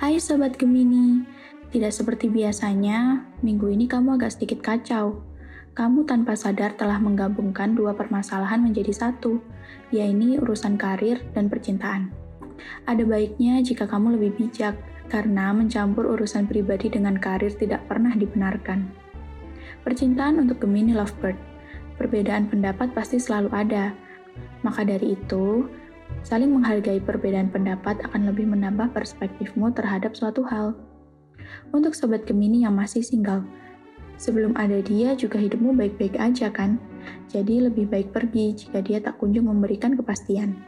Hai Sobat Gemini, tidak seperti biasanya, minggu ini kamu agak sedikit kacau. Kamu tanpa sadar telah menggabungkan dua permasalahan menjadi satu, yaitu urusan karir dan percintaan. Ada baiknya jika kamu lebih bijak, karena mencampur urusan pribadi dengan karir tidak pernah dibenarkan. Percintaan untuk Gemini Lovebird. Perbedaan pendapat pasti selalu ada. Maka dari itu, Saling menghargai perbedaan pendapat akan lebih menambah perspektifmu terhadap suatu hal. Untuk sobat Gemini yang masih single, sebelum ada dia juga hidupmu baik-baik aja kan? Jadi lebih baik pergi jika dia tak kunjung memberikan kepastian.